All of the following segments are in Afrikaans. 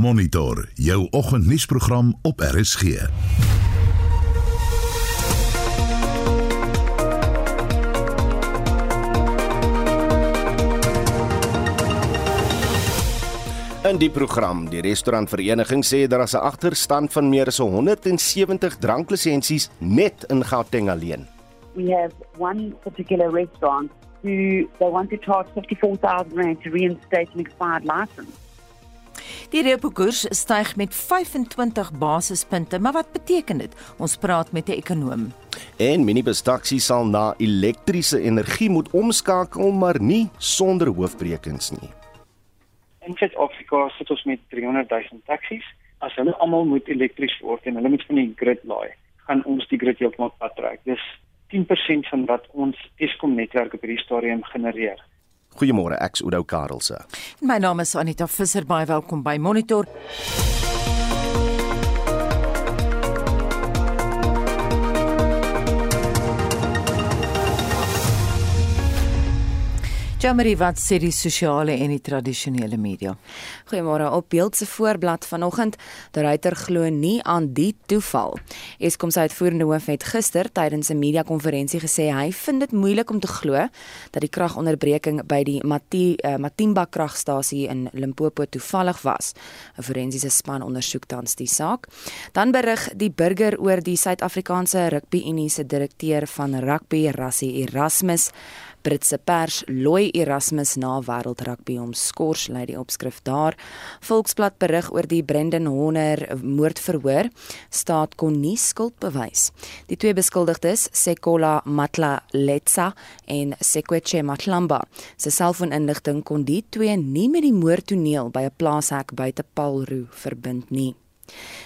Monitor jou oggendnuusprogram op RSG. In die program, die restaurantvereniging sê daar is 'n agterstand van meer as 170 dranklisensies net in Gauteng alleen. We have one particular restaurant who they want to charge 54,000 rand to reinstate an expired license. Die reepokoers styg met 25 basispunte, maar wat beteken dit? Ons praat met 'n ekonoom. En minibus taxi sal na elektriese energie moet omskakel, maar nie sonder hoofbrekings nie. In Suid-Afrika sit ons met 300 000 taksies. As hulle almal moet elektries word en hulle moet van die grid laai, gaan ons die grid heeltemal pad trek. Dis 10% van wat ons Eskom netwerk op hierdie stadium genereer. Goeiemôre, ek's Oudo Karelse. My naam is Anita Visser, baie welkom by Monitor. Jamari wat sê die sosiale en die tradisionele media. Goeiemôre op beeld se voorblad vanoggend. Die ruiter glo nie aan die toeval. Eskom se uitvoerende hoof het gister tydens 'n media konferensie gesê hy vind dit moeilik om te glo dat die kragonderbreking by die Mati, uh, Matimba kragstasie in Limpopo toevallig was. 'n Forensiese span ondersoek tans die saak. Dan berig die burger oor die Suid-Afrikaanse Rugby Unie se direkteur van rugby, Rassie Erasmus. Britse pers looi Erasmus na wêreldrugby om skors lei die opskrif daar. Volksblad berig oor die Brendan Horner moordverhoor. Staat kon nie skuld bewys. Die twee beskuldigdes, Sekola Matlaletsa en Sekweche Matlamba, se selfooninligting kon die twee nie met die moordtoneel by 'n plaashek buite Paulroo verbind nie.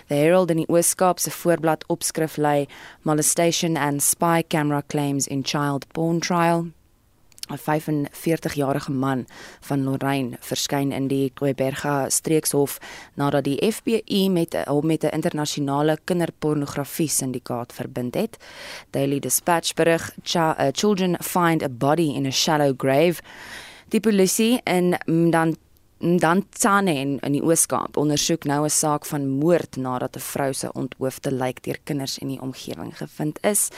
The Herald in die Ooskaap se voorblad opskrif lei Molestation and Spy Camera Claims in Child Porn Trial. 'n 45-jarige man van Lorraine verskyn in die Kweberga streekshof nadat die FBI met hom met 'n internasionale kinderpornografie syndikaat verbind het. Daily Dispatch berig: uh, "Children find a body in a shallow grave." Die polisie in dan Dan Tsane in, in die Ooskaap ondersoek nou 'n saak van moord nadat 'n vrou se onthoofde lijk deur kinders in die omgewing gevind is.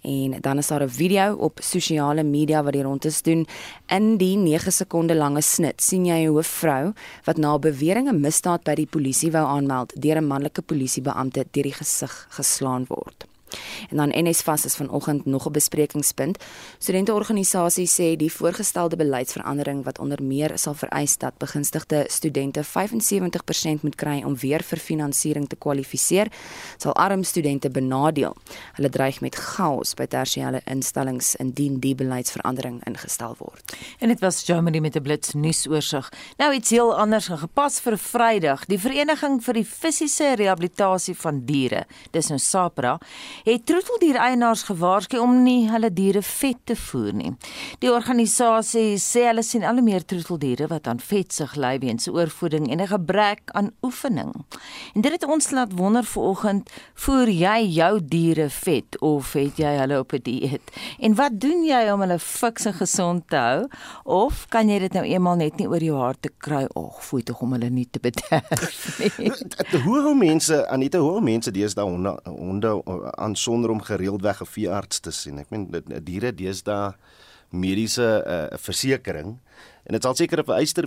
En dan is daar 'n video op sosiale media wat die rondes doen. In die 9 sekonde lange snit sien jy 'n hoofvrou wat na bewering 'n misdaad by die polisie wou aanmeld deur 'n manlike polisiebeampte deur die gesig geslaan word. En dan NSFAS is vanoggend nog 'n besprekingspunt. Studenteorganisasie sê die voorgestelde beleidsverandering wat onder meer sal vereis dat begunstigde studente 75% moet kry om weer vir finansiering te kwalifiseer, sal arm studente benadeel. Hulle dreig met chaos by tersiêre instellings indien die beleidsverandering ingestel word. En dit was Germany met 'n blits nuusoorseig. Nou iets heel anders gepas vir Vrydag. Die Vereniging vir die Fisiese Rehabilitasie van Diere, dis nou SAPRA, het troeteldiereienaars gewaarsku om nie hulle diere vet te voer nie. Die organisasie sê hulle sien al hoe meer troeteldiere wat aan vetsig ly weens oorvoeding en 'n gebrek aan oefening. En dit het ons laat wonder vanoggend, voer jy jou diere vet of het jy hulle op 'n dieet? En wat doen jy om hulle fiks en gesond te hou? Of kan jy dit nou eenmal net nie oor jou hart te kry? Ag, fooi tog om hulle nie te bederf nie. hoe hoe mense, Anita, hoe mense deesdae honde honde aan sonder om gereeld weg 'n veearts te sien. Ek meen diere deesdae mediese uh, versekering en dit sal seker 'n vereiste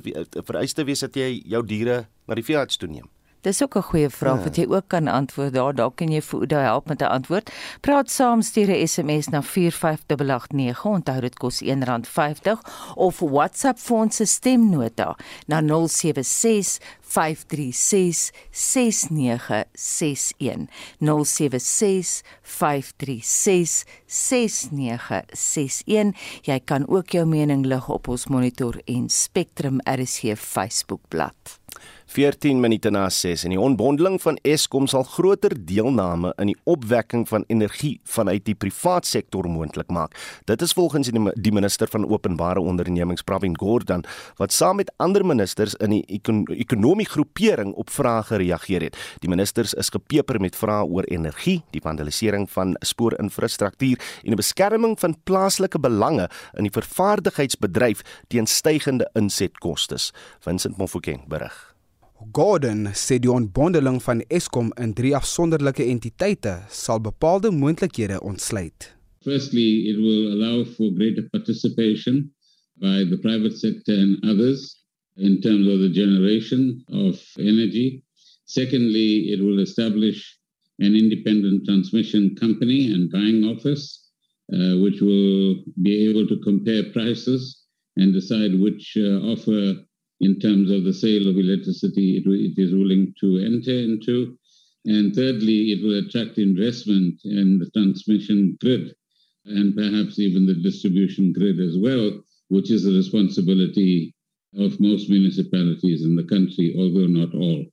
vereiste wees dat jy jou diere na die veearts toe neem. Dis ook 'n goeie vraag ja. wat jy ook kan antwoord. Daar dalk kan jy vir Oudo help met 'n antwoord. Praat saam stuur 'n SMS na 45889. Onthou dit kos R1.50 of WhatsApp vir ons stemnota na 076 536 6961 076 536 6961 jy kan ook jou mening lig op ons monitor en Spectrum RSG Facebook bladsy 14 minute na 6 en die onbondeling van Eskom sal groter deelname in die opwekking van energie vanuit die privaat sektor moontlik maak. Dit is volgens die minister van openbare ondernemings Pravin Gordhan wat saam met ander ministers in die ekon ekonomie groepering op vrae gereageer het. Die ministers is gepeper met vrae oor energie, die vandalisering van spoorinfrastruktuur en die beskerming van plaaslike belange in die vervaardigingsbedryf teen stygende insetkoste. Vincent Mofokeng berig. Gordon sê die ontbondeling van Eskom in drie afsonderlike entiteite sal bepaalde moontlikhede ontsluit. Firstly, it will allow for greater participation by the private sector and others in terms of the generation of energy. Secondly, it will establish an independent transmission company and buying office, uh, which will be able to compare prices and decide which uh, offer in terms of the sale of electricity it, it is willing to enter into. And thirdly, it will attract investment in the transmission grid and perhaps even the distribution grid as well, which is the responsibility of most municipalities in the country, although not all.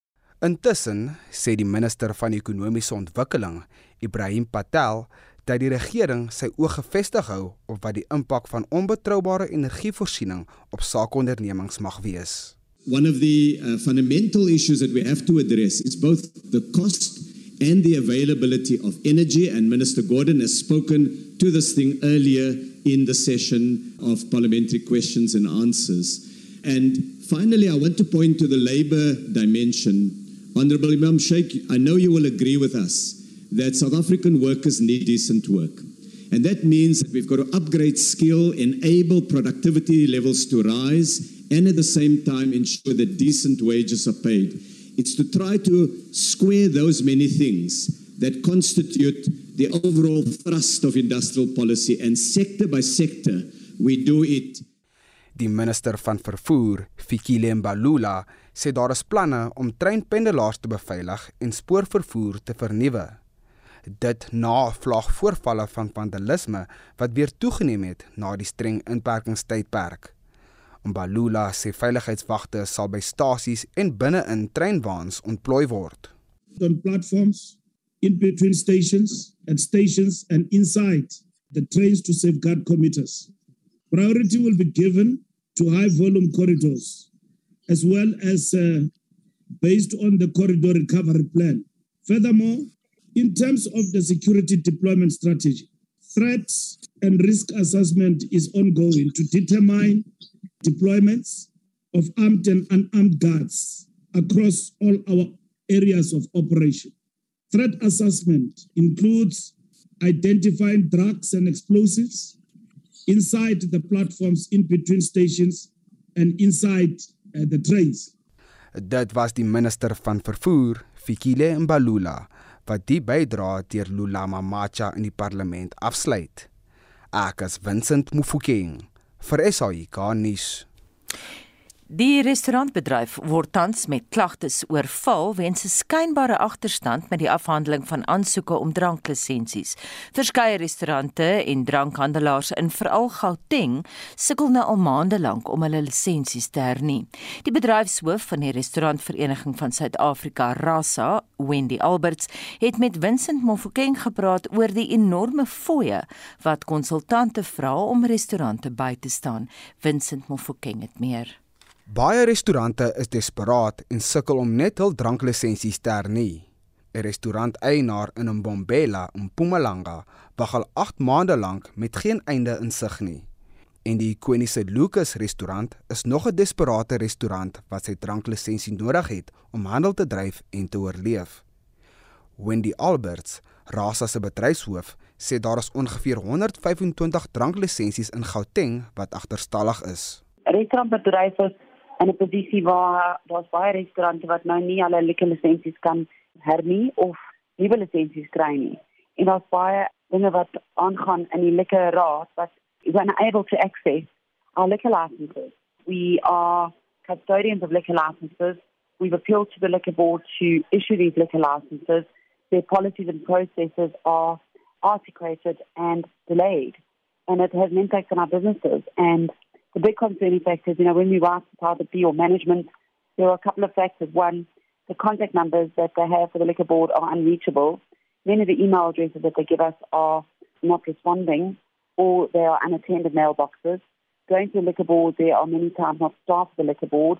Intussen sê die minister van ekonomiese ontwikkeling, Ibrahim Patel, dat die regering sy oë gefestig hou op wat die impak van onbetroubare energievoorsiening op sakeondernemings mag wees. One of the uh, fundamental issues that we have to address is both the cost and the availability of energy and Minister Gordon has spoken to this thing earlier in the session of parliamentary questions and answers. And finally, I want to point to the labor dimension. Honorable Imam Sheikh, I know you will agree with us that South African workers need decent work. And that means that we've got to upgrade skill, enable productivity levels to rise, and at the same time ensure that decent wages are paid. It's to try to square those many things that constitute the overall thrust of industrial policy, and sector by sector, we do it Die minister van vervoer, Fikile Mbalula, sê daar is planne om treinpendelaars te beveilig en spoorvervoer te vernuwe. Dit na vlagvoorvalle van vandalisme wat weer toegeneem het na die streng inperkingstydperk. Mbalula sê veiligheidswagte sal by stasies en binne-in treinwaans ontplooi word. On platforms, in between stations and stations and inside the trains to safeguard commuters. Priority will be given to high volume corridors, as well as uh, based on the corridor recovery plan. Furthermore, in terms of the security deployment strategy, threats and risk assessment is ongoing to determine deployments of armed and unarmed guards across all our areas of operation. Threat assessment includes identifying drugs and explosives, inside the platforms in between stations and inside uh, the trains. Dit was die minister van vervoer, Fikile Mbalula, wat die bydra deur Lulama Macha in die parlement afsluit. Ek is Vincent Mufokeng vir SAIK nuus. Die restaurantbedryf word tans met klagtes oorval weens 'n skynbare agterstand met die afhandeling van aansoeke om dranklisensies. Verskeie restaurante en drankhandelaars in veral Gauteng sukkel nou al maande lank om hulle lisensies te hernie. Die bedryfshoof van die Restaurantvereniging van Suid-Afrika, Rasa, Wendy Alberts, het met Vincent Mofokeng gepraat oor die enorme fooie wat konsultante vra om restaurante by te staan. Vincent Mofokeng het meer Baie restaurante is desperaat en sukkel om net hul dranklisensies te hernie. 'n Restauranteienaar in Mbombela, Mpumalanga, wag al 8 maande lank met geen einde in sig nie. En die ikoniese Lucas restaurant is nog 'n desperate restaurant wat sy dranklisensie nodig het om handel te dryf en te oorleef. Wendy Alberts, Rasa se bedryfshoof, sê daar is ongeveer 125 dranklisensies in Gauteng wat agterstallig is. Restaurantbedryf is in 'n posisie waar daar's baie restaurante wat nou nie hulle liquor lisensies kan hernie of nuwe lisensies kry nie. En daar's baie dinge wat aangaan in die liquor raad wat is unable to access our liquor licenses. We are custodians of liquor licenses. We've appealed to the liquor board to issue these liquor licenses. Their policies and processes are articulated and delayed. And it has an impact on our businesses. And the big concerning factors, you know, when we ask about the P or management, there are a couple of factors. One, the contact numbers that they have for the liquor board are unreachable. Many of the email addresses that they give us are not responding or they are unattended mailboxes. Going to the liquor board, there are many times not staff of the liquor board.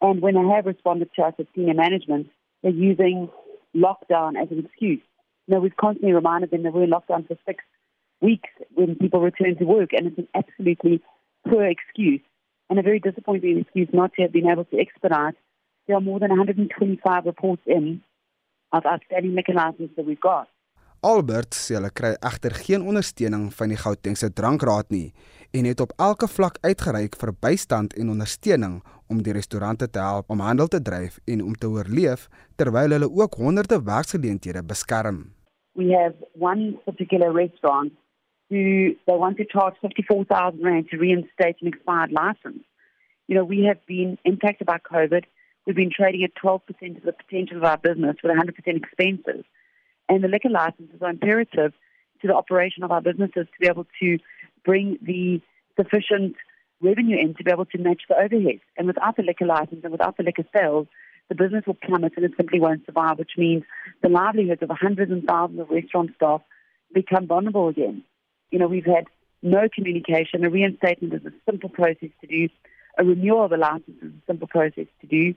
And when they have responded to us as senior management, they're using lockdown as an excuse. You know, we've constantly reminded them that we're in lockdown for six weeks when people return to work, and it's an absolutely poor excuse and a very disappointing excuse not to have been able to expedite there are more than 125 reports in of outstanding liquor licenses that we've got. Albert sê hulle kry egter geen ondersteuning van die Gautengse drankraad nie en het op elke vlak uitgereik vir bystand en ondersteuning om die restaurante te help om handel te dryf en om te oorleef terwyl hulle ook honderde werksgeleenthede beskerm. We have one particular restaurant they want to charge 54,000 rand to reinstate an expired license. You know, we have been impacted by COVID. We've been trading at 12% of the potential of our business with 100% expenses. And the liquor licenses are imperative to the operation of our businesses to be able to bring the sufficient revenue in to be able to match the overheads. And without the liquor license and without the liquor sales, the business will plummet and it simply won't survive, which means the livelihoods of hundreds and thousands of restaurant staff become vulnerable again. You know, we've had no communication. A reinstatement is a simple process to do. A renewal of a license is a simple process to do.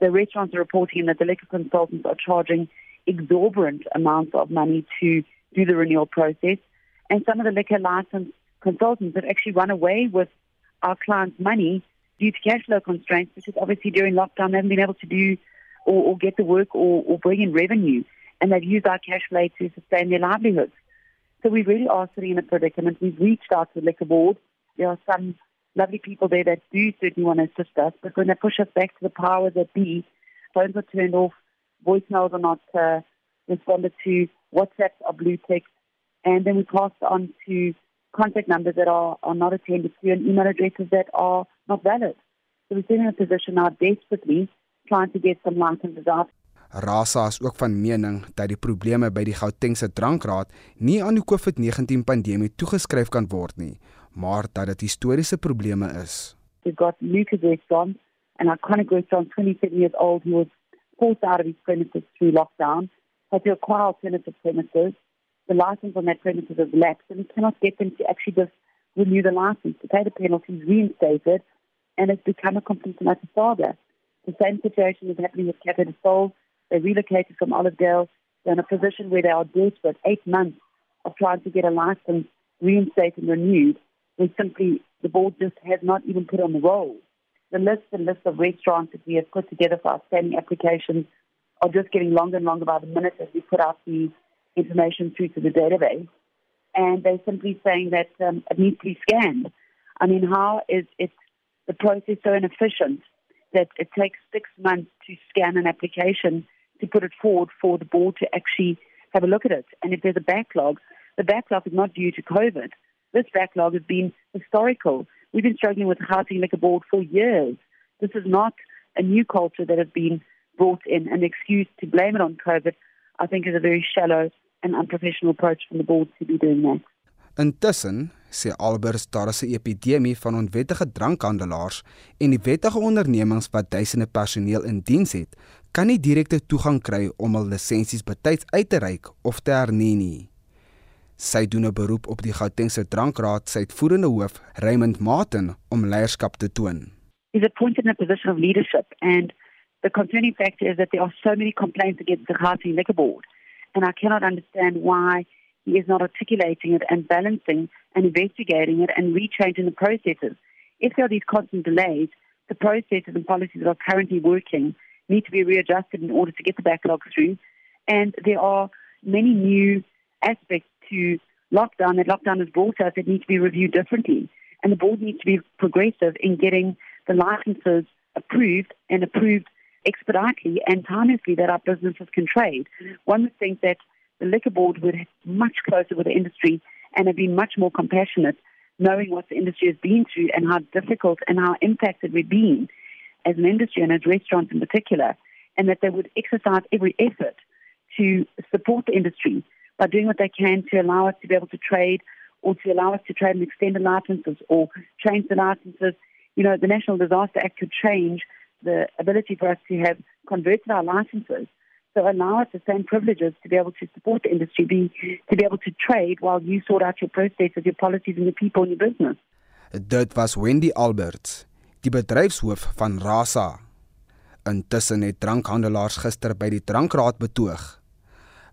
The restaurants are reporting that the liquor consultants are charging exorbitant amounts of money to do the renewal process. And some of the liquor license consultants have actually run away with our clients' money due to cash flow constraints because obviously during lockdown they haven't been able to do or, or get the work or, or bring in revenue. And they've used our cash flow to sustain their livelihoods. So we really are sitting in a predicament. We've reached out to the liquor board. There are some lovely people there that do certainly want to assist us, but when they push us back to the powers that be, phones are turned off, voicemails are not uh, responded to, WhatsApps are blue text, and then we pass on to contact numbers that are, are not attended to and email addresses that are not valid. So we're sitting in a position now desperately trying to get some licenses out. Rasa is ook van mening dat die probleme by die Gautengse drankraad nie aan die COVID-19 pandemie toegeskryf kan word nie, maar dat dit historiese probleme is. We've got Lucas restaurant, an iconic restaurant, 27 years old, who was forced out of his premises through lockdown, had to acquire alternative premises. The license on that premises has lapsed, and we cannot get them to actually just renew the license, to pay the penalties, reinstated, and it's become a complete and utter saga. The same situation is happening with Cafe de Sol. They relocated from Olive Olivedale. They're in a position where they are desperate, eight months of trying to get a license reinstated and renewed. They simply, the board just has not even put on the roll. The list and list of restaurants that we have put together for outstanding applications are just getting longer and longer by the minute as we put out the information through to the database. And they're simply saying that um, it needs to be scanned. I mean, how is it the process so inefficient that it takes six months to scan an application to put it forward for the board to actually have a look at it? And if there's a backlog, the backlog is not due to COVID. This backlog has been historical. We've been struggling with Housing Liquor Board for years. This is not a new culture that has been brought in. An excuse to blame it on COVID, I think, is a very shallow and unprofessional approach from the board to be doing that. Intussen sê Albers daar is 'n epidemie van onwettige drankhandelaars en die wettige ondernemings wat duisende personeel in diens het, kan nie direkte toegang kry om hul lisensies betyds uit te reik of te hernie nie. Sy doen 'n beroep op die Gautengse Drankraad se uitvoerende hoof, Raymond Martin, om leierskap te toon. He's appointed in a position of leadership and the concerning factor is that there are so many complaints against the Gauteng Liquor Board and I cannot understand why he is not articulating it and balancing and investigating it and rechanging the processes. If there are these constant delays, the processes and policies that are currently working need to be readjusted in order to get the backlog through. And there are many new aspects to lockdown that lockdown has brought us that need to be reviewed differently. And the board needs to be progressive in getting the licenses approved and approved expeditiously and timely that our businesses can trade. One would think that the liquor board would have much closer with the industry and have been much more compassionate, knowing what the industry has been through and how difficult and how impacted we've been as an industry and as restaurants in particular, and that they would exercise every effort to support the industry by doing what they can to allow us to be able to trade or to allow us to trade and extend the licenses or change the licenses. You know, the National Disaster Act could change the ability for us to have converted our licenses so allow us the same privileges to be able to support the industry, be, to be able to trade while you sort out your processes, your policies and your people in your business. Dit was Wendy Alberts, die bedryfshoof van Rasa. Intussen het drankhandelaars gister by die drankraad betoog.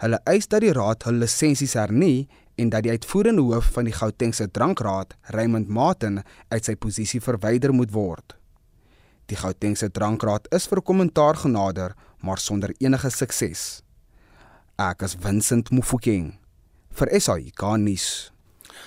Hulle eis dat die raad hul lisensies hernie en dat die uitvoerende hoof van die Gautengse drankraad, Raymond Martin, uit sy posisie verwyder moet word. Die Gautengse drankraad is vir kommentaar genader, maar sonder enige sukses. Ek is Vincent Mufokeng vir SAIK nuus.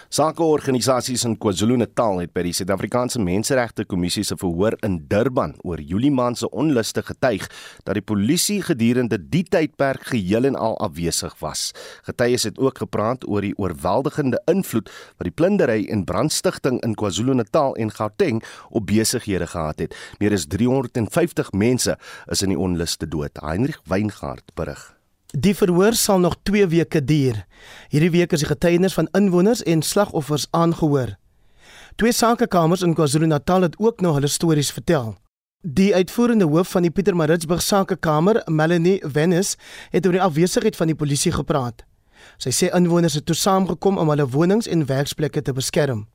Sakeorganisasies in KwaZulu-Natal het by die Suid-Afrikaanse Menseregte Kommissie se verhoor in Durban oor Julie maand se onluste getuig dat die polisie gedurende die tydperk geheel en al afwesig was. Getuies het ook gepraat oor die oorweldigende invloed wat die plundering en brandstigting in KwaZulu-Natal en Gauteng op besighede gehad het. Meer as 350 mense is in die onluste dood. Heinrich Weingart berig. Die verhoor sal nog 2 weke duur. Hierdie week is die getuienis van inwoners en slagoffers aangehoor. Twee sakekamers in KwaZulu-Natal het ook nog hulle stories vertel. Die uitvoerende hoof van die Pietermaritzburg sakekamer, Melanie Venus, het oor die afwesigheid van die polisie gepraat. Sy sê inwoners het toe saamgekom om hulle wonings en werksplekke te beskerm.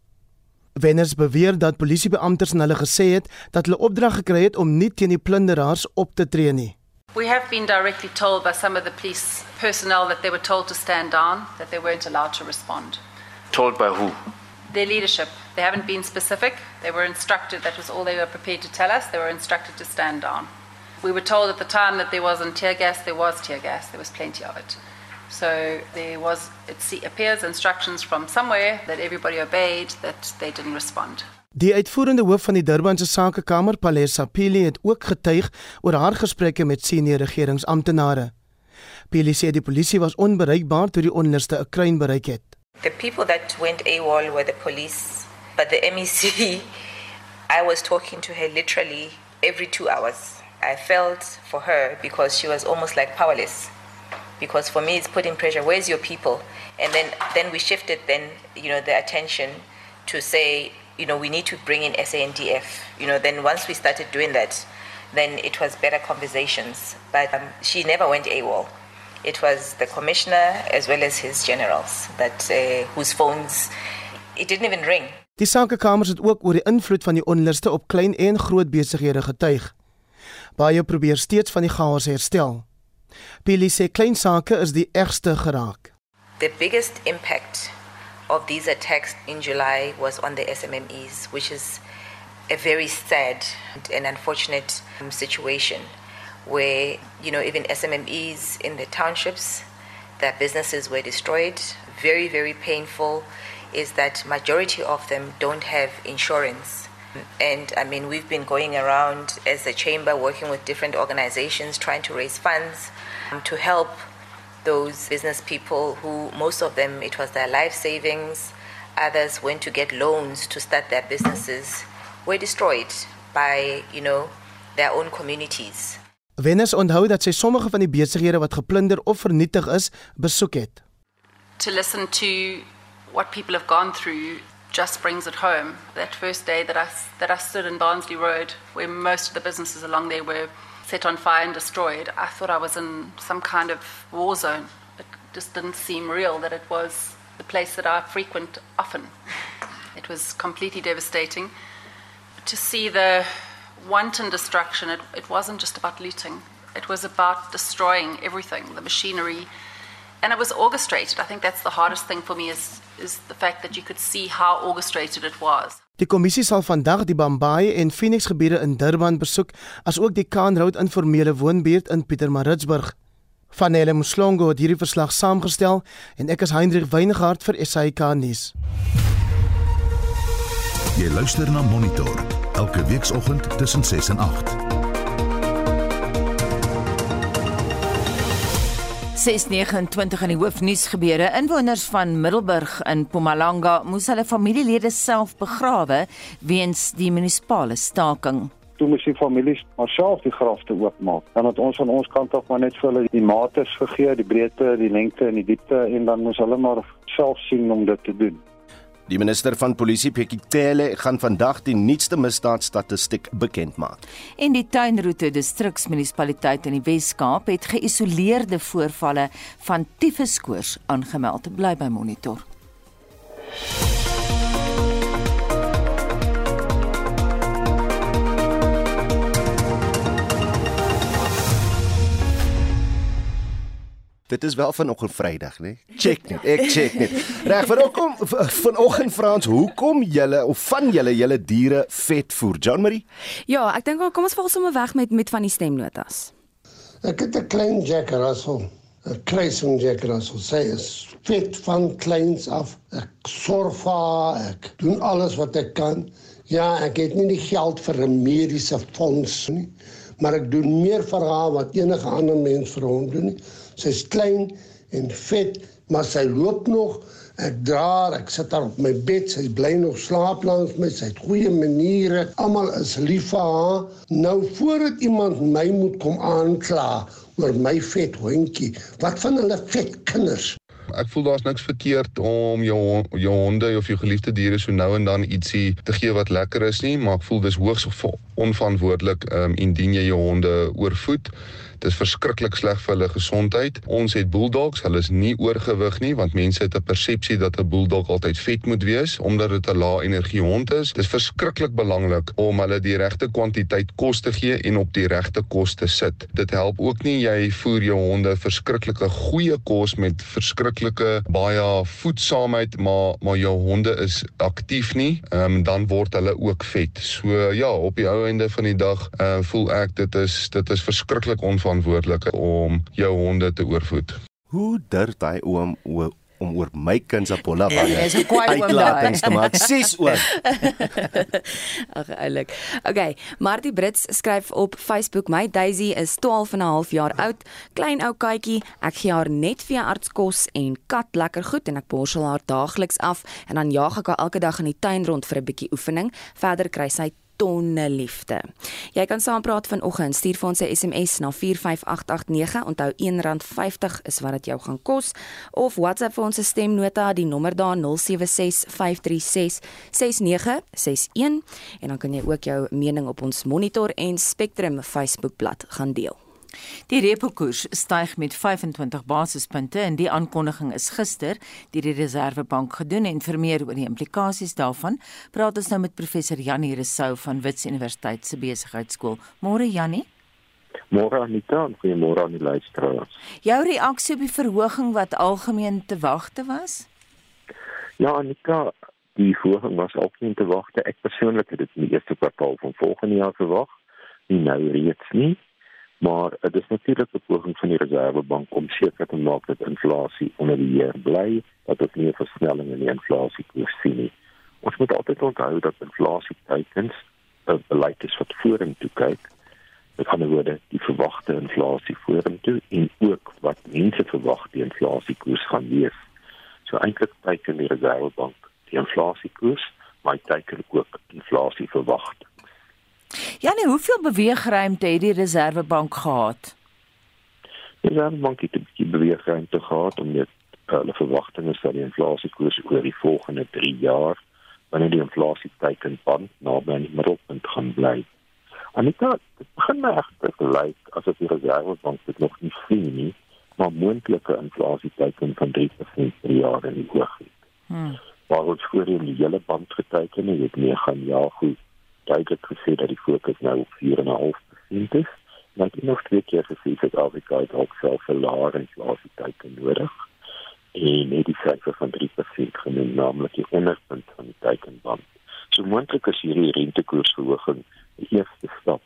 Venus beweer dat polisiebeamptes hulle gesê het dat hulle opdrag gekry het om nie teen die plunderaars op te tree nie. We have been directly told by some of the police personnel that they were told to stand down, that they weren't allowed to respond. Told by who? Their leadership. They haven't been specific. They were instructed, that was all they were prepared to tell us, they were instructed to stand down. We were told at the time that there wasn't tear gas, there was tear gas, there was plenty of it. So there was, it appears, instructions from somewhere that everybody obeyed that they didn't respond. Die uitvoerende hoof van die Durbanse Sakekamer, Palesa Pili, het ook getuig oor haar gesprekke met senior regeringsamptenare. Pili sê die polisie was onbereikbaar toe die onluste 'n kruin bereik het. The people that went AWOL were the police, but the MEC I was talking to her literally every 2 hours. I felt for her because she was almost like powerless. Because for me it's putting pressure, where's your people? And then then we shifted then, you know, the attention to say you know, we need to bring in SANDF. You know, then once we started doing that, then it was better conversations. But um, she never went AWOL. It was the commissioner as well as his generals that uh, whose phones it didn't even ring. Die sakekamers het ook oor die invloed van die onluste op klein en groot besighede getuig. Baie probeer steeds van die chaos herstel. Billy sê klein sake is die ergste geraak. The biggest impact of these attacks in July was on the SMMEs, which is a very sad and unfortunate um, situation where, you know, even SMMEs in the townships, their businesses were destroyed. Very, very painful is that majority of them don't have insurance. And I mean, we've been going around as a chamber working with different organizations trying to raise funds um, to help those business people who most of them it was their life savings. Others went to get loans to start their businesses were destroyed by you know their own communities. Venus onthou dat sy sommige van die besighede wat geplunder of vernietig is besoek het. To listen to what people have gone through just brings it home. That first day that I that I stood in Barnsley Road where most of the businesses along there were set on fire and destroyed, I thought I was in some kind of war zone. It just didn't seem real that it was the place that I frequent often. It was completely devastating. To see the wanton destruction, it, it wasn't just about looting, it was about destroying everything, the machinery. And it was orchestrated. I think that's the hardest thing for me is, is the fact that you could see how orchestrated it was. Die kommissie sal vandag die Bambayi en Phoenix gebiede in Durban besoek, asook die Kaanroad informele woonbuurt in Pietermaritzburg. Vanelle Mslongo het hierdie verslag saamgestel en ek is Hendrik Weingart vir SAK nuus. Jy luister na Monitor elke weekoggend tussen 6 en 8. 629 in die hoofnuus gebeure. Inwoners van Middelburg in Mpumalanga moes hulle familielede self begrawe weens die munisipale staking. Toe moes die families maar self die grafte oopmaak. Dan het ons van ons kant af maar net vir hulle die mate gegee, die breedte, die lengte en die diepte en dan moes hulle maar self sien om dit te doen. Die minister van Polisie, Pekitele, gaan vandag die nuutste misdaadstatistiek bekend maak. En die Tuinroete distriksmunisipaliteit in die Wes-Kaap het geïsoleerde voorvalle van tifuskoors aangemeld. Bly by monitor. Dit is wel vanoggend Vrydag, né? Nee? Check net. Ek check net. Reg, vanoggend vanoggend Frans, hoekom julle of van julle julle diere vet voer? John Marie? Ja, ek dink kom ons val sommer weg met met van die stemnotas. Ek het 'n klein Jack Russell, 'n kruising Jack Russell. Sy is vet van kleins af. Ek sorg vir haar, ek doen alles wat ek kan. Ja, ek het nie die geld vir 'n mediese fonds nie, maar ek doen meer vir haar wat enige ander mens vir hom doen nie. Sy's klein en vet, maar sy loop nog. Ek dra haar, ek sit haar op my bed, sy bly nog slaap langs my. Sy het goeie maniere. Almal is lief vir haar. Nou voordat iemand my moet kom aankla oor my vet hondjie, wat van hulle vet kinders? Ek voel daar's niks verkeerd om jou jou honde of jou geliefde diere so nou en dan ietsie te gee wat lekker is nie, maar ek voel dis hoogs onverantwoordelik um, indien jy jou honde oorvoed. Dit is verskriklik sleg vir hulle gesondheid. Ons het bulldogs, hulle is nie oorgewig nie want mense het 'n persepsie dat 'n bulldog altyd vet moet wees omdat dit 'n lae energie hond is. Dit is verskriklik belangrik om hulle die regte kwantiteit kos te gee en op die regte kos te sit. Dit help ook nie jy voer jou honde verskriklike goeie kos met verskriklike baie voedsaamheid, maar maar jou honde is aktief nie, um, dan word hulle ook vet. So ja, op die ou einde van die dag uh, voel ek dit is dit is verskriklik onverantwoordelik verantwoordelik om jou honde te oorvoed. Hoe durf hy oom om oor my kind se polla wat hy is 'n kwaai oom daai te maak? Ses oom. Ag eilik okay Martie Brits skryf op Facebook my Daisy is 12 en 'n half jaar oud. Klein ou katjie. Ek gee haar net veeartskos en kat lekker goed en ek borsel haar daagliks af. En dan jaag ek haar elke dag in die tuin rond vir 'n bietjie oefening. Verder kry sy tonne liefde. Jy kan saampraat vanoggend. Stuur vir ons 'n SMS na 45889. Onthou R1.50 is wat dit jou gaan kos of WhatsApp vir ons stemnota die nommer daar 0765366961 en dan kan jy ook jou mening op ons Monitor en Spectrum Facebookblad gaan deel. Die repo-koers styg met 25 basispunte en die aankondiging is gister deur die Reserwebank gedoen en vir meer oor die implikasies daarvan praat ons nou met professor Janie Resou van Wits Universiteit se besigheidskool. Môre Janie. Môre Anita, goeiemôre aan die luisteraars. Jou reaksie op die verhoging wat algemeen te wagte was? Ja Anita, die verhoging was algemeen te wagte. Ek persoonlik het dit in die eerste kwartaal van volgende jaar verwag. Nie nou reeds nie maar dit is natuurlik 'n poging van die Reserwebank om seker te maak dat inflasie onder beheer bly, dat dit nie 'n versnelling in die inflasie koers sien nie. Ons moet altyd onthou dat inflasie teikens 'n beleid is wat vorentoe kyk. Met ander woorde, die verwagte inflasie vorentoe en ook wat mense verwag die inflasie koers gaan wees. So eintlik teiken die Reserwebank die inflasie koers, maar teiken ook inflasie verwagting. Janie, hoeveel beweegruimte het die Reserwebank gehad? Die Reserwebank het 'n bietjie beweegruimte gehad om net hulle verwagtinge vir die inflasiekoers oor die volgende 3 jaar wanneer die inflasie teiken band naby aan die middelpunt gaan bly. Anita, dit begin my regtig lyk asof die Reserwebank dit nog nie sien nie, maar moontlike inflasie teiken van 3% per jaar in die hoog het. Hmm. Waar ons voorheen die hele band geteken het, het nie gaan ja goed duidelik gesê dat die fokus nou op 4,5% is. Maar dit nog twee keer gesê dat Afrika het ook self 'n laer inflasie teiken nodig. En net die syfer van 3% genoem, naamlik die onderpunt van die teikenband. So moontlik is hierdie rentekoersverhoging die eerste stap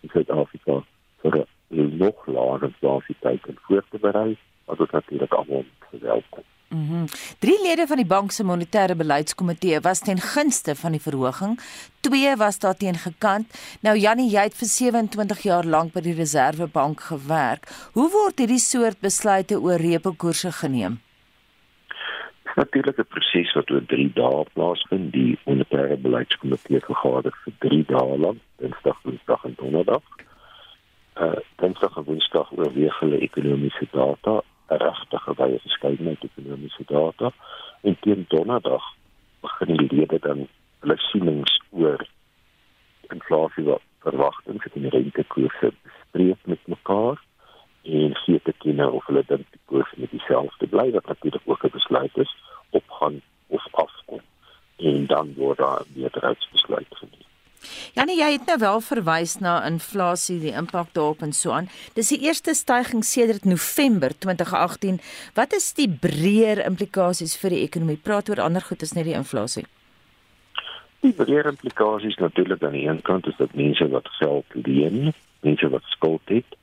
in Suid-Afrika vir 'n nog laer inflasie teiken voor te berei, wat ook natuurlik almal verwelkom. Mm Drie lede van die bank se monetêre beleidskomitee was ten gunste van die verhoging. Twee was daarteen gekant. Nou Jannie, jy het vir 27 jaar lank by die Reserwebank gewerk. Hoe word hierdie soort besluite oor repo-koerse geneem? Natuurlik 'n proses wat oor 3 dae plaasvind. Die monetêre beleidskomitee vergader vir 3 dae lank, Dinsdag, Woensdag en Donderdag. Uh, Dinsdag en Woensdag oorweeg hulle ekonomiese data regtige baie verskeidenheid ekonomiese data en teen donderdag begin die lede dan hulle sienings oor inflasie wat verwagtinge vir die rentekoerse bespreek met mekaar en gee te kenne of hulle dink die koers met dieselfde bly wat natuurlik ook 'n besluit is op gaan of afkom en dan word daar weer 'n besluit geneem. Janie, jy het nou wel verwys na inflasie, die impak daarop en so aan. Dis die eerste stygings sedert November 2018. Wat is die breër implikasies vir die ekonomie? Praat oor ander goed as net die inflasie. Die breër implikasies natuurlik aan die een kant is dat mense wat geld leen, mense wat skuld het,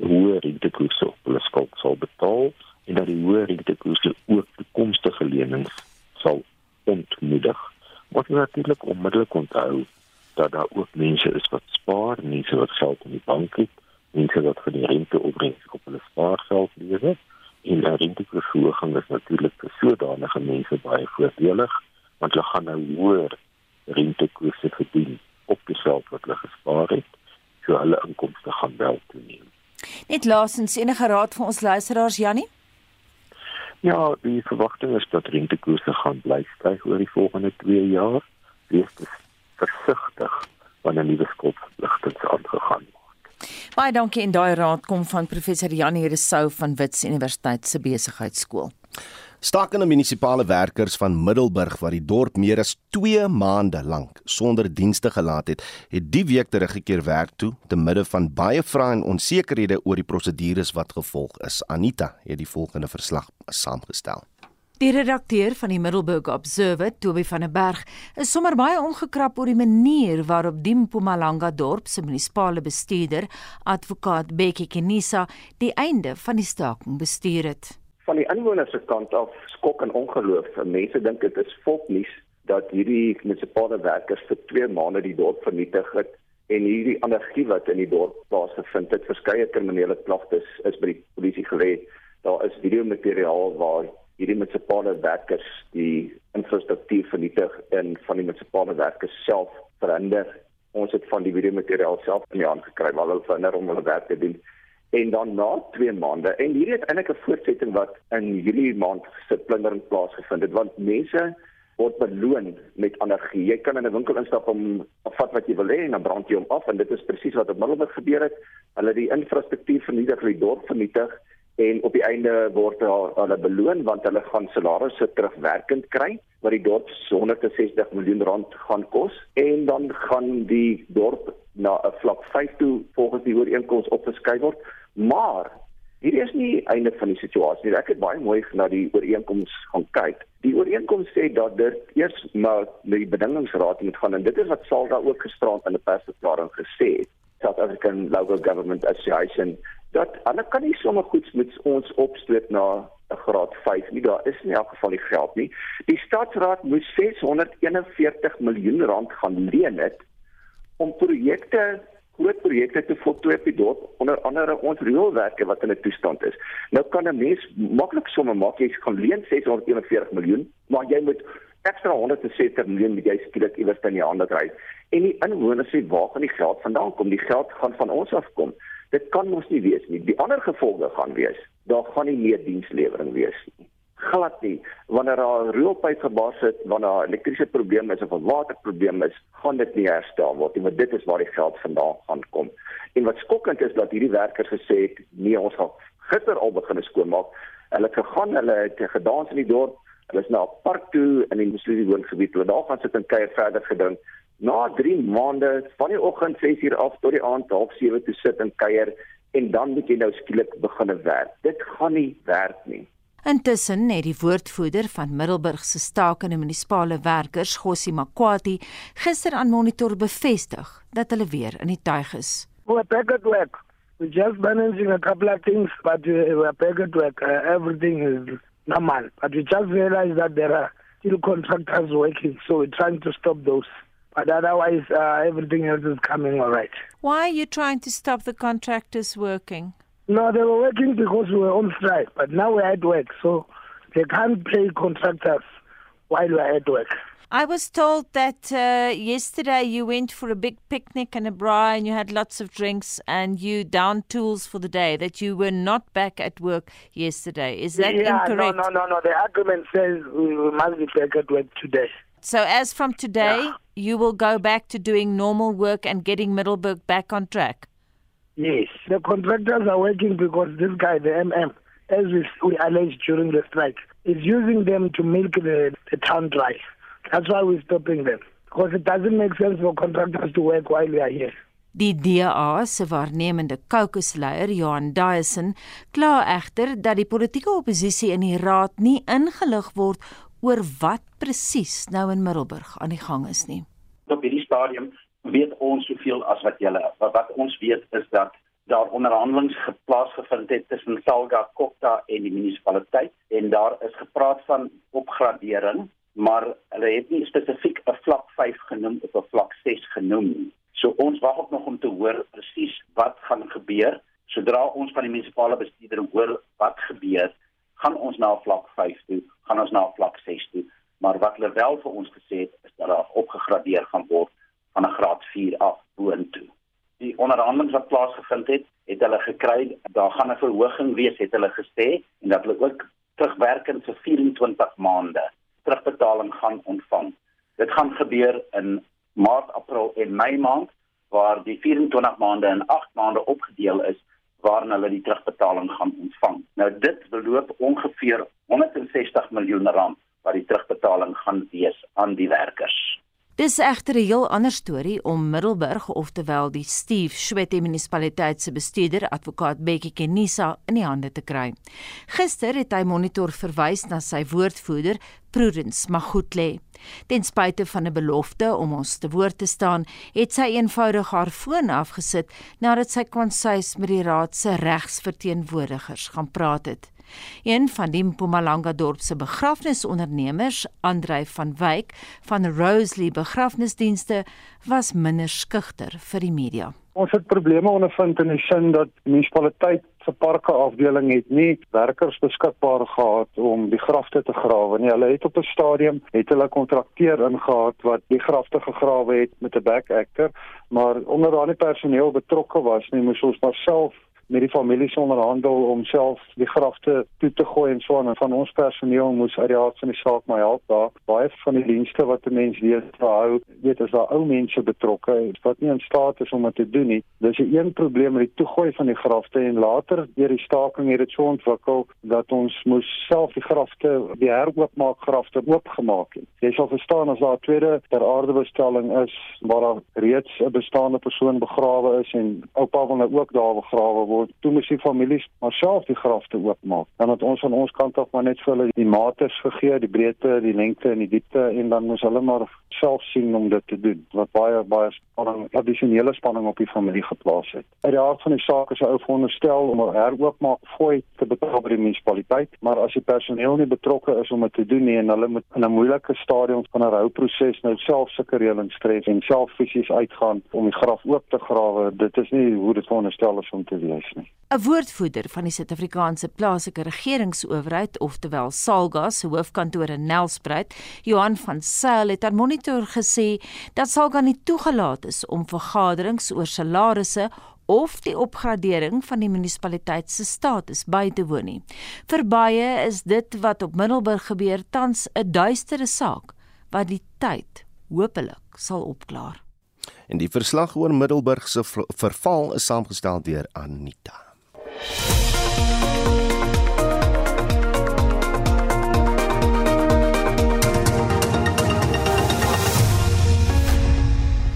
hoë rentekoerse op hulle skuld sal betaal en dat die hoë rentekoerse ook toekomstige lenings sal ontmoedig. Wat natuurlik onmiddellik onthou dat daar ook mense is wat spaar, mense wat geld in die bank het, mense wat vir die rente opbrengs op hulle spaargeld lewe. En die renteverhoging is natuurlik vir sodanige mense baie voordelig want hulle gaan nou hoër rentekoerse verdien op die geld wat hulle gespaar het, so hulle inkomste gaan wel toeneem. Net laasens enige raad vir ons luisteraars Jannie? Ja, die verwagting is dat rentekoerse gaan bly styg oor die volgende 2 jaar. Wees versigtig wanneer nuwe skuldverpligtinge aangegaan word. Baie dankie en daai raad kom van professor Janie Resou van Wits Universiteit se besigheidskool. Stakende munisipale werkers van Middelburg wat die dorp meer as 2 maande lank sonder dienste gelaat het, het die week teruggekeer werk toe te midde van baie vrae en onsekerhede oor die prosedures wat gevolg is. Anita het die volgende verslag saamgestel. Die redakteur van die Middelburg Observer, Toby van der Berg, is sommer baie omgekrap oor die manier waarop die Mpumalanga dorp se munisipale bestuurder, advokaat Bekkie Kenisa, die einde van die staking bestuur het. Van die inwoners se kant af skok en ongeloof. Mense dink dit is volknuus dat hierdie munisipale werkers vir 2 maande die dorp vernietig het en hierdie anargie wat in die dorp plaasgevind het. Verskeie kriminele klagtes is by die polisie gelê. Daar is videomateriaal waar hierdie munisipale werkers die infrastruktuur vernietig en van die munisipale werkers self verhinder. Ons het van die video materiaal self in die hand gekry waar hulle verhinder om hulle werk te doen. En dan na 2 maande en hierdie het eintlik 'n voortsetting wat in Julie maand se plundering plaasgevind het want mense word beloon met energie. Jy kan in 'n winkel instap om vat wat jy wil hê en dan brand jy hom af en dit is presies wat op Middelburg gebeur het. Hulle die infrastruktuur vernietig, die dorp vernietig en op die einde word hulle beloon want hulle gaan salarisse terugwerkend kry wat die dorp 160 miljoen rand gaan kos. En dan gaan die dorp na 'n vlak 5 toe volgens die ooreenkoms opgeskuif word. Maar hier is nie einde van die situasie ek het baie mooi na die ooreenkoms gaan kyk. Die ooreenkoms sê dat dit eers na die bedingingsraad moet gaan en dit is wat Salda ook gisterand in 'n persverklaring gesê het. South African Local Government Association dat hulle kan nie sommer goeds met ons opstoot na 'n graad 5 nie. Daar is in elk geval nie geld nie. Die stadsraad moes 641 miljoen rand gaan leen het om projekte groot projekte te voltooi op die dorp onder andere ons rioolwerke wat in 'n toestand is. Nou kan 'n mens maklik somme maak jy gaan leen 641 miljoen, maar jy moet ekstra 170 miljoen met jy skielik iewers in die hande kry. En die inwoners sê waar gaan die geld vandaan kom? Die geld gaan van ons af kom. Dit kan mos nie wees nie. Die ander gevolge gaan wees, daar gaan nie meer dienslewering wees nie. Glad nie. Wanneer daar 'n rioolpyp gebars het, wanneer daar elektriese probleme is of 'n waterprobleem is, gaan dit nie herstel word nie, want dit is waar die geld vandaan gaan kom. En wat skokkend is dat hierdie werkers gesê het, nee, ons gaan gister al begin skoonmaak. Hulle het gegaan, hulle het gedans in die dorp. Hulle is na 'n park toe in die Muslims woongebied. Hulle daar gaan sit en kuier verder gedrink na 3 maande van die oggend 6uur af tot die aand 07:30 toe sit en kuier en dan moet jy nou skielik begin werk. Dit gaan nie werk nie. Intussen het die woordvoerder van Middelburg se stakende munisipale werkers, Gossie Makwati, gister aan Monitor bevestig dat hulle weer in die tuig is. We're back at work. We're just managing a couple of things, but we're back at work. Uh, everything is normal. But we just realized that there are still contractors working, so we're trying to stop those. But otherwise, uh, everything else is coming all right. Why are you trying to stop the contractors working? No, they were working because we were on strike, but now we're at work, so they can't pay contractors while we're at work. I was told that uh, yesterday you went for a big picnic and a braai and you had lots of drinks and you downed tools for the day, that you were not back at work yesterday. Is that yeah, incorrect? No, no, no, no. The agreement says we must be back at work today. So, as from today, Yeah. you will go back to doing normal work and getting Middleburg back on track. Yes. The contractors are working because this guy, the MM, as we, we alleged during the strike, is using them to milk the, the town dry. That's why we're stopping them. because it doesn't make sense for contractors to work while we are here. Die DA se waarnemende caucusleier Johan Dyson kla egter dat die politieke oppositie in die raad nie ingelig word oor wat presies nou in Middelburg aan die gang is nie. Op hierdie stadium weet ons soveel as wat julle wat ons weet is dat daar onderhandelinge geplaasgevind het tussen Salga Kokta en die munisipaliteit en daar is gepraat van opgradering maar hulle het nie spesifiek 'n vlak 5 genoem of 'n vlak 6 genoem nie. So ons wag ook nog om te hoor presies wat gaan gebeur. Sodra ons van die munisipale bestuurder hoor wat gebeur, gaan ons na vlak 5 toe, gaan ons na vlak 6 toe. Maar wat hulle wel vir ons gesê het, is dat daar opgegradeer gaan word van 'n graad 4 af boontoe. Die onderhandelinge wat plaasgevind het, het hulle gekry, daar gaan 'n verhoging wees, het hulle gesê, en dat hulle ook terugwerkend vir 24 maande terugbetaling gaan ontvang. Dit gaan gebeur in Maart, April en Mei maand waar die 24 maande in 8 maande opgedeel is waarin hulle die terugbetaling gaan ontvang. Nou dit beloop ongeveer 160 miljoen rand wat die terugbetaling gaan wees aan die werkers. Dis egter 'n heel ander storie om Middelburg, oftewel die Steve Schwette munisipaliteit se bestuurder, advokaat Bekkie Kenisa in die hande te kry. Gister het hy monitor verwys na sy woordvoerder, Prudence Magotle. Ten spyte van 'n belofte om ons te woord te staan, het sy eenvoudig haar foon afgesit nadat sy konsuis met die raad se regsverteenwoordigers gaan praat het. Een van die Mpumalanga dorp se begrafnisondernemers, Andrei van Wyk van Roseley Begrafnisdienste, was minder skugter vir die media. Ons het probleme ondervind in die sin dat munisipaliteit se parke afdeling het nie werkers beskikbaar gehad om die grafte te grawe nie. Hulle het op 'n stadium het hulle kontrakteur ingehaat wat die grafte gegrawe het met 'n back actor, maar omdat daar nie personeel betrokke was nie, moes ons maar self met die families onderhandel om self die grafte toe te gooi en so aan. En van ons personeel moes uit die hart van die saak my help daar. Baie van die dienste wat 'n mens weet verhou weet as daar ou mense betrokke wat nie in staat is om dit te doen nie. Dis 'n een probleem met die toegooi van die grafte en later deur die staking het dit so ontwikkel dat ons moes self die grafte die heroopmaak grafte oopgemaak het. Jy sal verstaan as daar 'n tweede ter aarde bestelling is waar daar reeds 'n bestaande persoon begrawe is en oupa wil nou ook daar begrawe word word toe moes die families maar self die grafte oopmaak. Dan het ons van ons kant af maar net vir hulle die mate gegee die breedte die lengte en die diepte en dan moes hulle maar self sien om dit te doen wat baie baie spanning addisionele spanning op die familie geplaas het. Uit die aard van die saak is 'n ou veronderstel om 'n heroopmaak fooi te betaal by die munisipaliteit maar as die personeel nie betrokke is om dit te doen nie en hulle moet in 'n moeilike stadium van 'n rouproses nou self sulke reëlings tref en self fisies uitgaan om die graf oop te grawe dit is nie hoe dit veronderstel is om te wees is nie. 'n Woordvoerder van die Suid-Afrikaanse plaaslike regeringsowerheid, oftewel SALGA se hoofkantoor in Nelspruit, Johan van Sail het aan Monitor gesê dat SALGA nie toegelaat is om vergaderings oor salarisse of die opgradering van die munisipaliteit se status by te woon nie. Vir baie is dit wat op Middelburg gebeur tans 'n duistere saak wat die tyd hopelik sal opklaar. En die verslag oor Middelburg se verval is saamgestel deur Anita.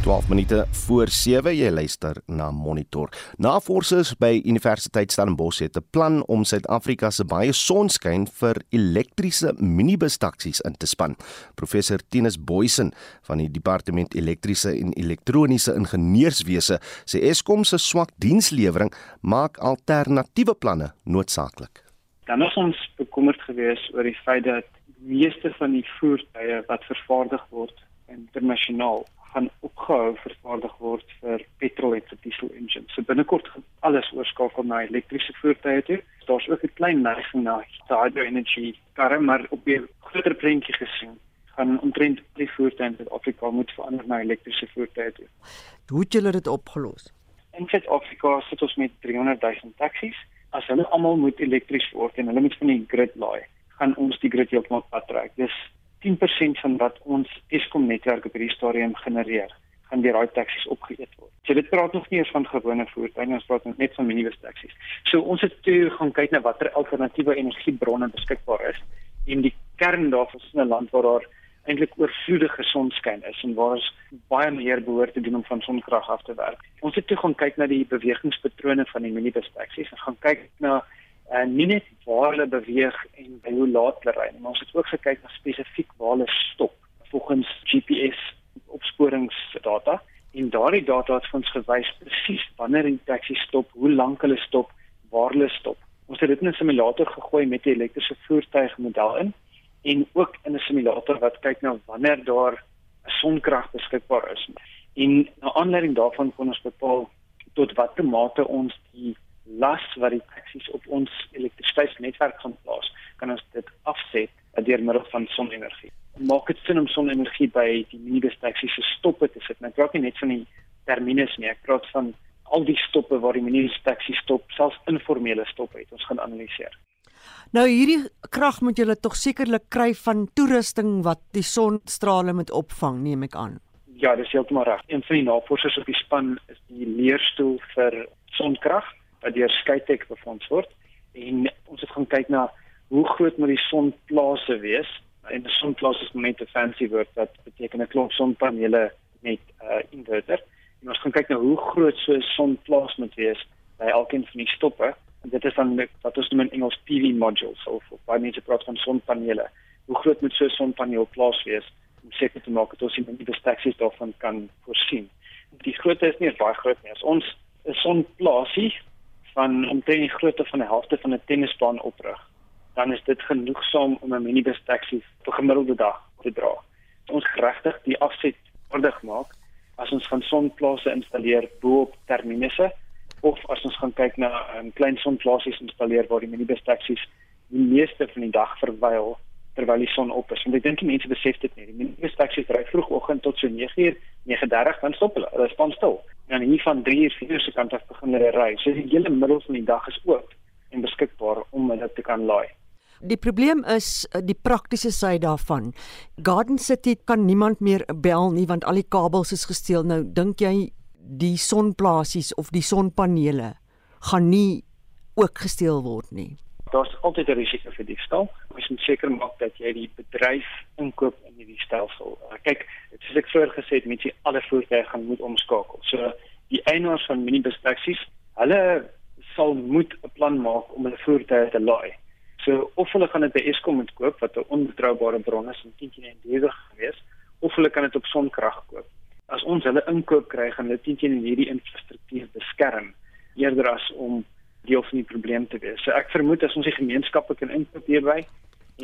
12 minute voor 7 jy luister na Monitor. Navorsers by Universiteit Stellenbosch het 'n plan om Suid-Afrika se baie sonskyn vir elektriese minibus-taksies in te span. Professor Tinus Boysen van die Departement Elektriese en Elektroniese Ingenieurswese sê Eskom se swak dienslewering maak alternatiewe planne noodsaaklik. Dan is ons bekommerd geweest oor die feit dat meeste van die voertuie wat vervaardig word internasionaal gaan opgehou vervaardig word vir petrol en vir diesel engines. So binnekort gaan alles oorskakel na elektriese voertuie toe. Daar's ook 'n klein neiging na hydro energy karre, maar op 'n groter prentjie gesien gaan omtrent die voertuie in Suid-Afrika moet verander na elektriese voertuie toe. Hoe het julle dit opgelos? In Suid-Afrika sit ons met 300 000 taksies. As hulle almal moet elektries word en hulle moet van die grid laai, gaan ons die grid heeltemal pad trek. Dis 10% van wat ons Eskom netwerk op hierdie stadium genereer, gaan deur daai taksies opgeëet word. So dit praat nog nie eens van gewone voertuie, ons praat net van minibus taksies. So ons het toe gaan kyk na watter alternatiewe energiebronne beskikbaar is en die kern daarvan is 'n land waar daar eintlik oorvloedige sonskyn is en waar ons baie meer behoort te doen om van sonkrag af te werk. Ons het toe gaan kyk na die bewegingspatrone van die minibus taksies en gaan kyk na uh, nie net waar hulle beweeg en by hoe laat hulle ry nie, maar ons het ook gekyk na spesifiek waar hulle stop volgens GPS opsporingsdata en daardie data het ons gewys presies wanneer die taxi stop, hoe lank hulle stop, waar hulle stop. Ons het dit in 'n simulator gegooi met 'n elektriese voertuigmodel in en ook in 'n simulator wat kyk na wanneer daar sonkrag beskikbaar is. En na aanleiding daarvan kon ons bepaal tot watter mate ons die las wat die taksies op ons elektrisiteitsnetwerk gaan plaas, kan ons dit afset deur middel van sonenergie. Maak dit sin om sonenergie by die minibus taksies se stoppe te sit. Nou praat nie net van die terminus nie, ek praat van al die stoppe waar die minibus taksies stop, selfs informele stoppe het ons gaan analiseer. Nou hierdie krag moet julle tog sekerlik kry van toerusting wat die sonstrale moet opvang, neem ek aan. Ja, dis heeltemal reg. Een van die navorsers op die span is die leerstoel vir sonkrag wat deur Skytech befonds word en ons het gaan kyk na hoe groot moet die sonplase wees. En 'n sonplaas is net 'n fancy woord wat beteken 'n klomp sonpanele met 'n uh, inverter. En ons gaan kyk na hoe groot so 'n sonplaas moet wees by elkeen van die stoppe. En dit is dan wat ons noem in Engels PV modules of baie mense praat van sonpanele. Hoe groot moet so 'n sonpaneel plaas wees om seker te maak dat ons nie die taksies daarvan kan voorsien? Die grootte is nie baie groot nie. As ons 'n sonplaasie van omtrent die grootte van 'n helfte van 'n tennisbaan oprig, dan is dit genoegsaam om 'n minibus taxi vir gemiddelde dag te dra. Ons regtig die afset ordig maak as ons van sonplase installeer bo op terminusse of as ons gaan kyk na 'n um, klein sonplasies installeer waar die minibus taxi's die meeste van die dag verwyl terwyl die son op is. Want ek dink mense besef dit nie. Die minibus taxi's ry vroegoggend tot so 9:00, 9:30 dan stop hulle. Hulle staan stil en hier van 3 uur 4 uur se kant af begin hulle ry. So die hele middel van die dag is oop en beskikbaar om dit te kan laai. Die probleem is eh, die praktiese sy daarvan. Garden City kan niemand meer bel nie want al die kabels is gesteel. Nou dink jy die sonplasies of die sonpanele gaan nie ook gesteel word nie. Daar's altyd 'n risiko vir diefstal. Ons moet seker maak dat jy die bedryf inkoop in hierdie stelsel. Kyk, soos ek vroeër gesê het, moet jy alle voertuie gaan moet omskakel. So die eienaars van minibus taksies, hulle sal moet 'n plan maak om hulle voertuie te laai. So of hulle gaan dit by Eskom moet koop wat 'n onbetroubare bron is en teen teen duurder gewees, of hulle kan dit op sonkrag koop. As ons hulle inkoop kry, gaan hulle teen teen hierdie infrastruktuur beskerm eerder as om deel van die probleem te wees. So ek vermoed as ons die gemeenskappe kan inkoop hierby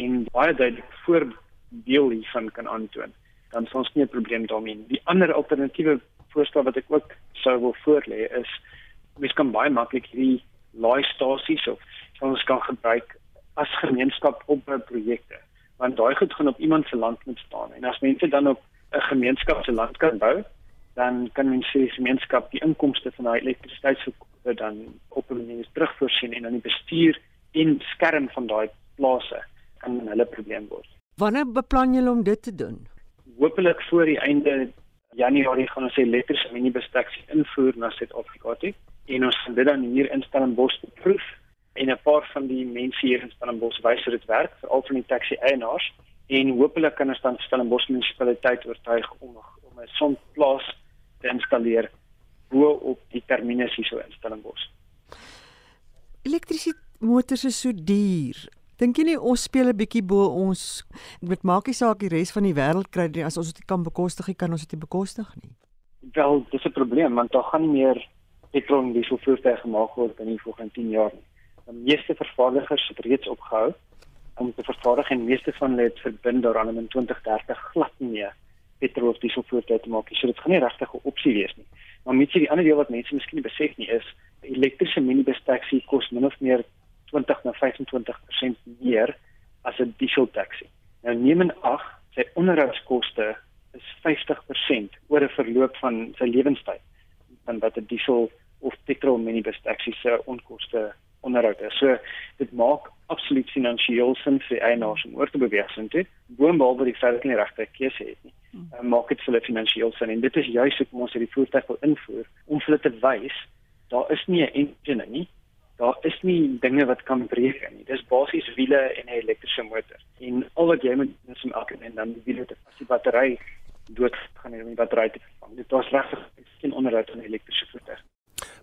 en baie duidelik voordeel hiervan kan aantoon dan sou ons nie 'n probleem daarmee nie. Die ander alternatiewe voorstel wat ek ook sou wil voorlê is mens kan baie maklik hierdie laaistasies of ons kan gebruik as gemeenskap op projekte want daai goed gaan op iemand se land moet staan en as mense dan op 'n gemeenskap se land kan bou dan kan mense die gemeenskap die inkomste van daai elektrisiteitsverkope dan op 'n manier terugvoorsien en dan die bestuur en skerm van daai plase kan hulle probleem word. Wanneer beplan julle om dit te doen? hopelik voor die einde Januarie gaan ons elektriese minibus taxi invoer na Suid-Afrika toe en ons gaan dit dan hier in Stellenbosch proef en 'n paar van die mense hier in Stellenbosch wys hoe dit werk vir al van die taxi eienaars en hopelik kan ons dan Stellenbosch munisipaliteit oortuig om om 'n sonplaas te installeer bo op die terminus hier so in Stellenbosch. Elektrisiteit motors is so duur. Dink jy nie ons speel 'n bietjie bo ons met maakie saak die res van die wêreld kry nie as ons dit kan bekostig, kan ons dit bekostig nie. Wel, dis 'n probleem want daar gaan nie meer petrol diesel voertuie gemaak word in die volgende 10 jaar nie. Die meeste vervaardigers het reeds opgehou om te vervaardig en meeste van hulle het verbind daaraan om in 2030 glad nie meer petrol of diesel voertuie te maak nie. So dit gaan nie regtig 'n opsie wees nie. Maar jy die ander deel wat mense miskien besef nie is, elektriese minibus taxi kos min of meer 20 na 25% meer as 'n diesel taxi. Nou neem in ag sy onderhoudskoste is 50% oor 'n verloop van sy lewenstyd dan wat 'n diesel of petrol minibus taxi se onkoste onderhoud is. So dit maak absoluut finansiëel sin vir eienaars om oor te beweeg sin toe. Boonbehalwe die feit dat hulle nie regte keuse het nie. Hmm. Maak dit vir hulle finansiëel sin en dit is juist hoekom ons hierdie voertuig wil invoer om vir hulle te wys daar is nie 'n engine nie daar is nie dinge wat kan breek nie. Dis basies wiele en 'n elektriese motor. En al wat jy moet doen is om elke en dan die wiele te as die battery dood gaan en die battery te vervang. Dit was regtig geen onderhoud aan 'n elektriese voertuig.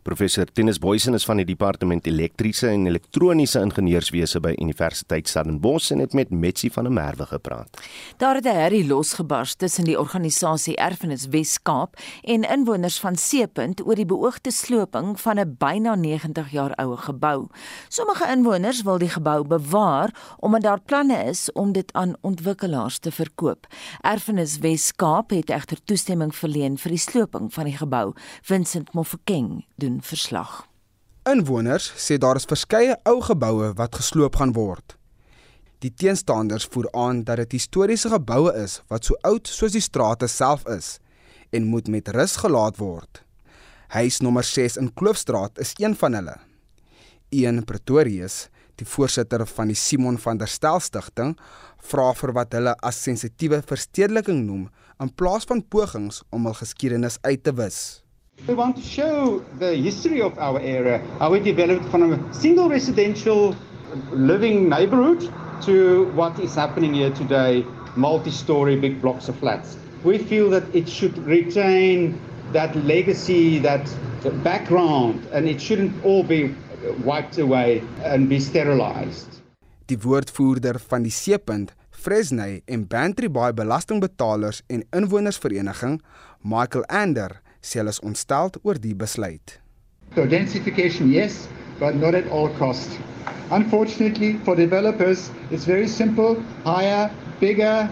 Professor Tinus Boysen is van die departement elektriese en elektroniese ingenieurswese by Universiteit Stellenbosch en het met Metsi van der Merwe gepraat. Daar het 'n herrie losgebars tussen die organisasie Erfenis Wes-Kaap en inwoners van Seepunt oor die beoogde sloping van 'n byna 90 jaar ou gebou. Sommige inwoners wil die gebou bewaar omdat daar planne is om dit aan ontwikkelaars te verkoop. Erfenis Wes-Kaap het egter toestemming verleen vir die sloping van die gebou. Vincent Mofokeng doen doen verslag. Inwoners sê daar is verskeie ou geboue wat gesloop gaan word. Die teenstanders voer aan dat dit historiese geboue is wat so oud soos die strate self is en moet met rus gelaat word. Huis nommer 6 in Kloofstraat is een van hulle. Een Pretorius, die voorsitter van die Simon van der Stel Stichting, vra vir wat hulle as sensitiewe verstedeliking noem in plaas van pogings om hul geskiedenis uit te wis. We want to show the history of our area, how we developed from a single residential living neighborhood to what is happening here today, multi-story big blocks of flats. We feel that it should retain that legacy, that background, and it shouldn't all be wiped away and be sterilized. Die woordvoerder van die Seepunt, Fresnay en Bantry Bay belastingbetalers en inwonersvereniging, Michael Ander, sê hulle is oor die besluit. So densification yes, but not at all cost. Unfortunately for developers, it's very simple, higher, bigger,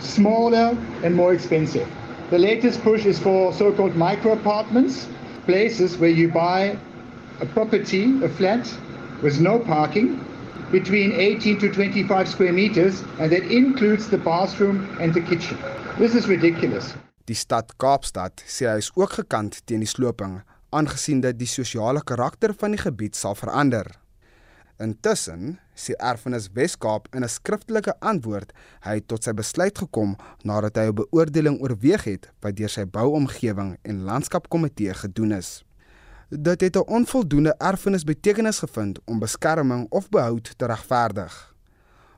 smaller and more expensive. The latest push is for so-called micro apartments, places where you buy a property, a flat with no parking between 18 to 25 square meters and that includes the bathroom and the kitchen. This is ridiculous. Die stad Kaapstad sê hy is ook gekant teen die sloping, aangesien dit die sosiale karakter van die gebied sal verander. Intussen sê Erfenis Wes-Kaap in 'n skriftelike antwoord hy het tot sy besluit gekom nadat hy 'n beoordeling oorweeg het wat deur sy bouomgewing en landskapkomitee gedoen is. Dit het 'n onvoldoende erfenis betekenis gevind om beskerming of behoud te regverdig.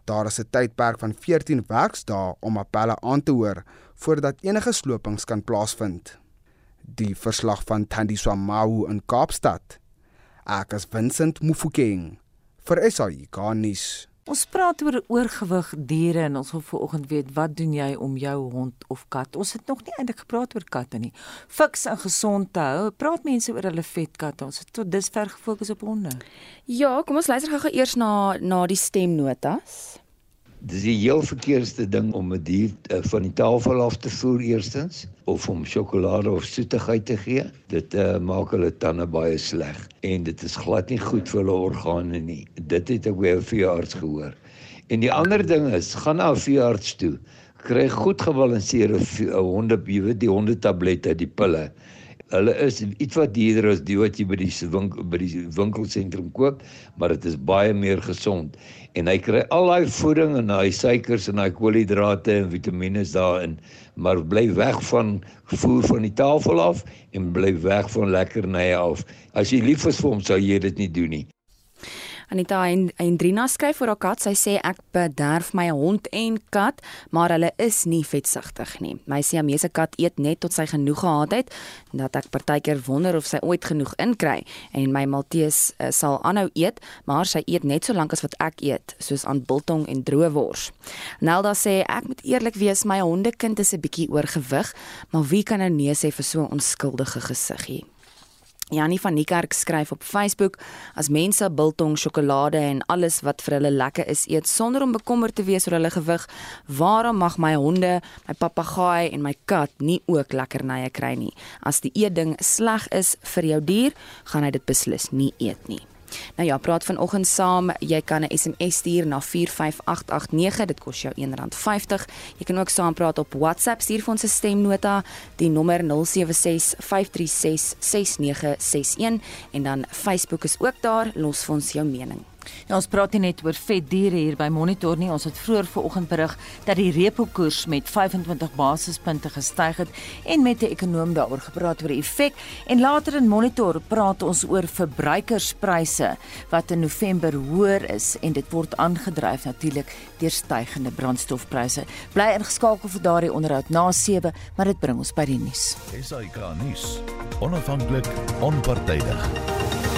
Daar is 'n tydperk van 14 werksdae om appelle aan te hoor voordat enige slopings kan plaasvind. Die verslag van Thandiswa Mau in Kaapstad. Ek is Vincent Mufokeng vir SAI Garnis. Ons praat oor oorgewig diere en ons wil vanoggend weet wat doen jy om jou hond of kat? Ons het nog nie eintlik gepraat oor katte nie. Fiks en gesond te hou. Praat mense oor hulle vetkatte. Ons het tot dusver gefokus op honde. Ja, kom ons luister gou eers na na die stemnotas. Dis die heel verkeerdste ding om 'n dier uh, van die tafel af te voer eerstens of om sjokolade of soetigheid te gee. Dit uh, maak hulle tande baie sleg en dit is glad nie goed vir hulle organe nie. Dit het ek by 'n veearts gehoor. En die ander ding is, gaan na 'n veearts toe. Kry goed gebalanseerde honde, jy weet die hondetablette, die pille hulle is iets wat duurder as die wat jy by die winkel by die winkelsentrum koop, maar dit is baie meer gesond. En hy kry al daai voeding en daai suikers en daai koolhidrate en vitamiene daarin, maar bly weg van voer van die tafel af en bly weg van lekkernye af. As jy lief is vir hom, sou jy dit nie doen nie. Anita en Indrina skryf vir haar kat. Sy sê ek bederf my hond en kat, maar hulle is nie vetsigtig nie. My Siamese kat eet net tot sy genoeg gehad het, dat ek partykeer wonder of sy ooit genoeg inkry en my Maltese uh, sal aanhou eet, maar sy eet net so lank as wat ek eet, soos aan biltong en droë wors. Nelda sê ek moet eerlik wees, my hondekind is 'n bietjie oorgewig, maar wie kan nou nee sê vir so 'n onskuldige gesiggie? Janie van Niekerk skryf op Facebook: As mense biltong, sjokolade en alles wat vir hulle lekker is eet sonder om bekommerd te wees oor hulle gewig, waarom mag my honde, my papegaai en my kat nie ook lekkernye kry nie? As die eetding sleg is vir jou dier, gaan hy dit beslis nie eet nie. Nou ja, praat vanoggend saam. Jy kan 'n SMS stuur na 45889. Dit kos jou R1.50. Jy kan ook saam praat op WhatsApp. Stuur vir ons 'n stemnota. Die nommer 0765366961 en dan Facebook is ook daar. Los vir ons jou mening. Ja, ons praat nie net oor vetdiere hier by Monitor nie. Ons het vroeër vanoggend berig dat die repo koers met 25 basispunte gestyg het en met 'n ekonom daaroor gepraat oor die effek en later in Monitor praat ons oor verbruikerspryse wat in November hoër is en dit word aangedryf natuurlik deur stygende brandstofpryse. Bly ingeskakel vir daardie onderhoud na 7, maar dit bring ons by die nuus. SAK nuus. Onafhanklik, onpartydig.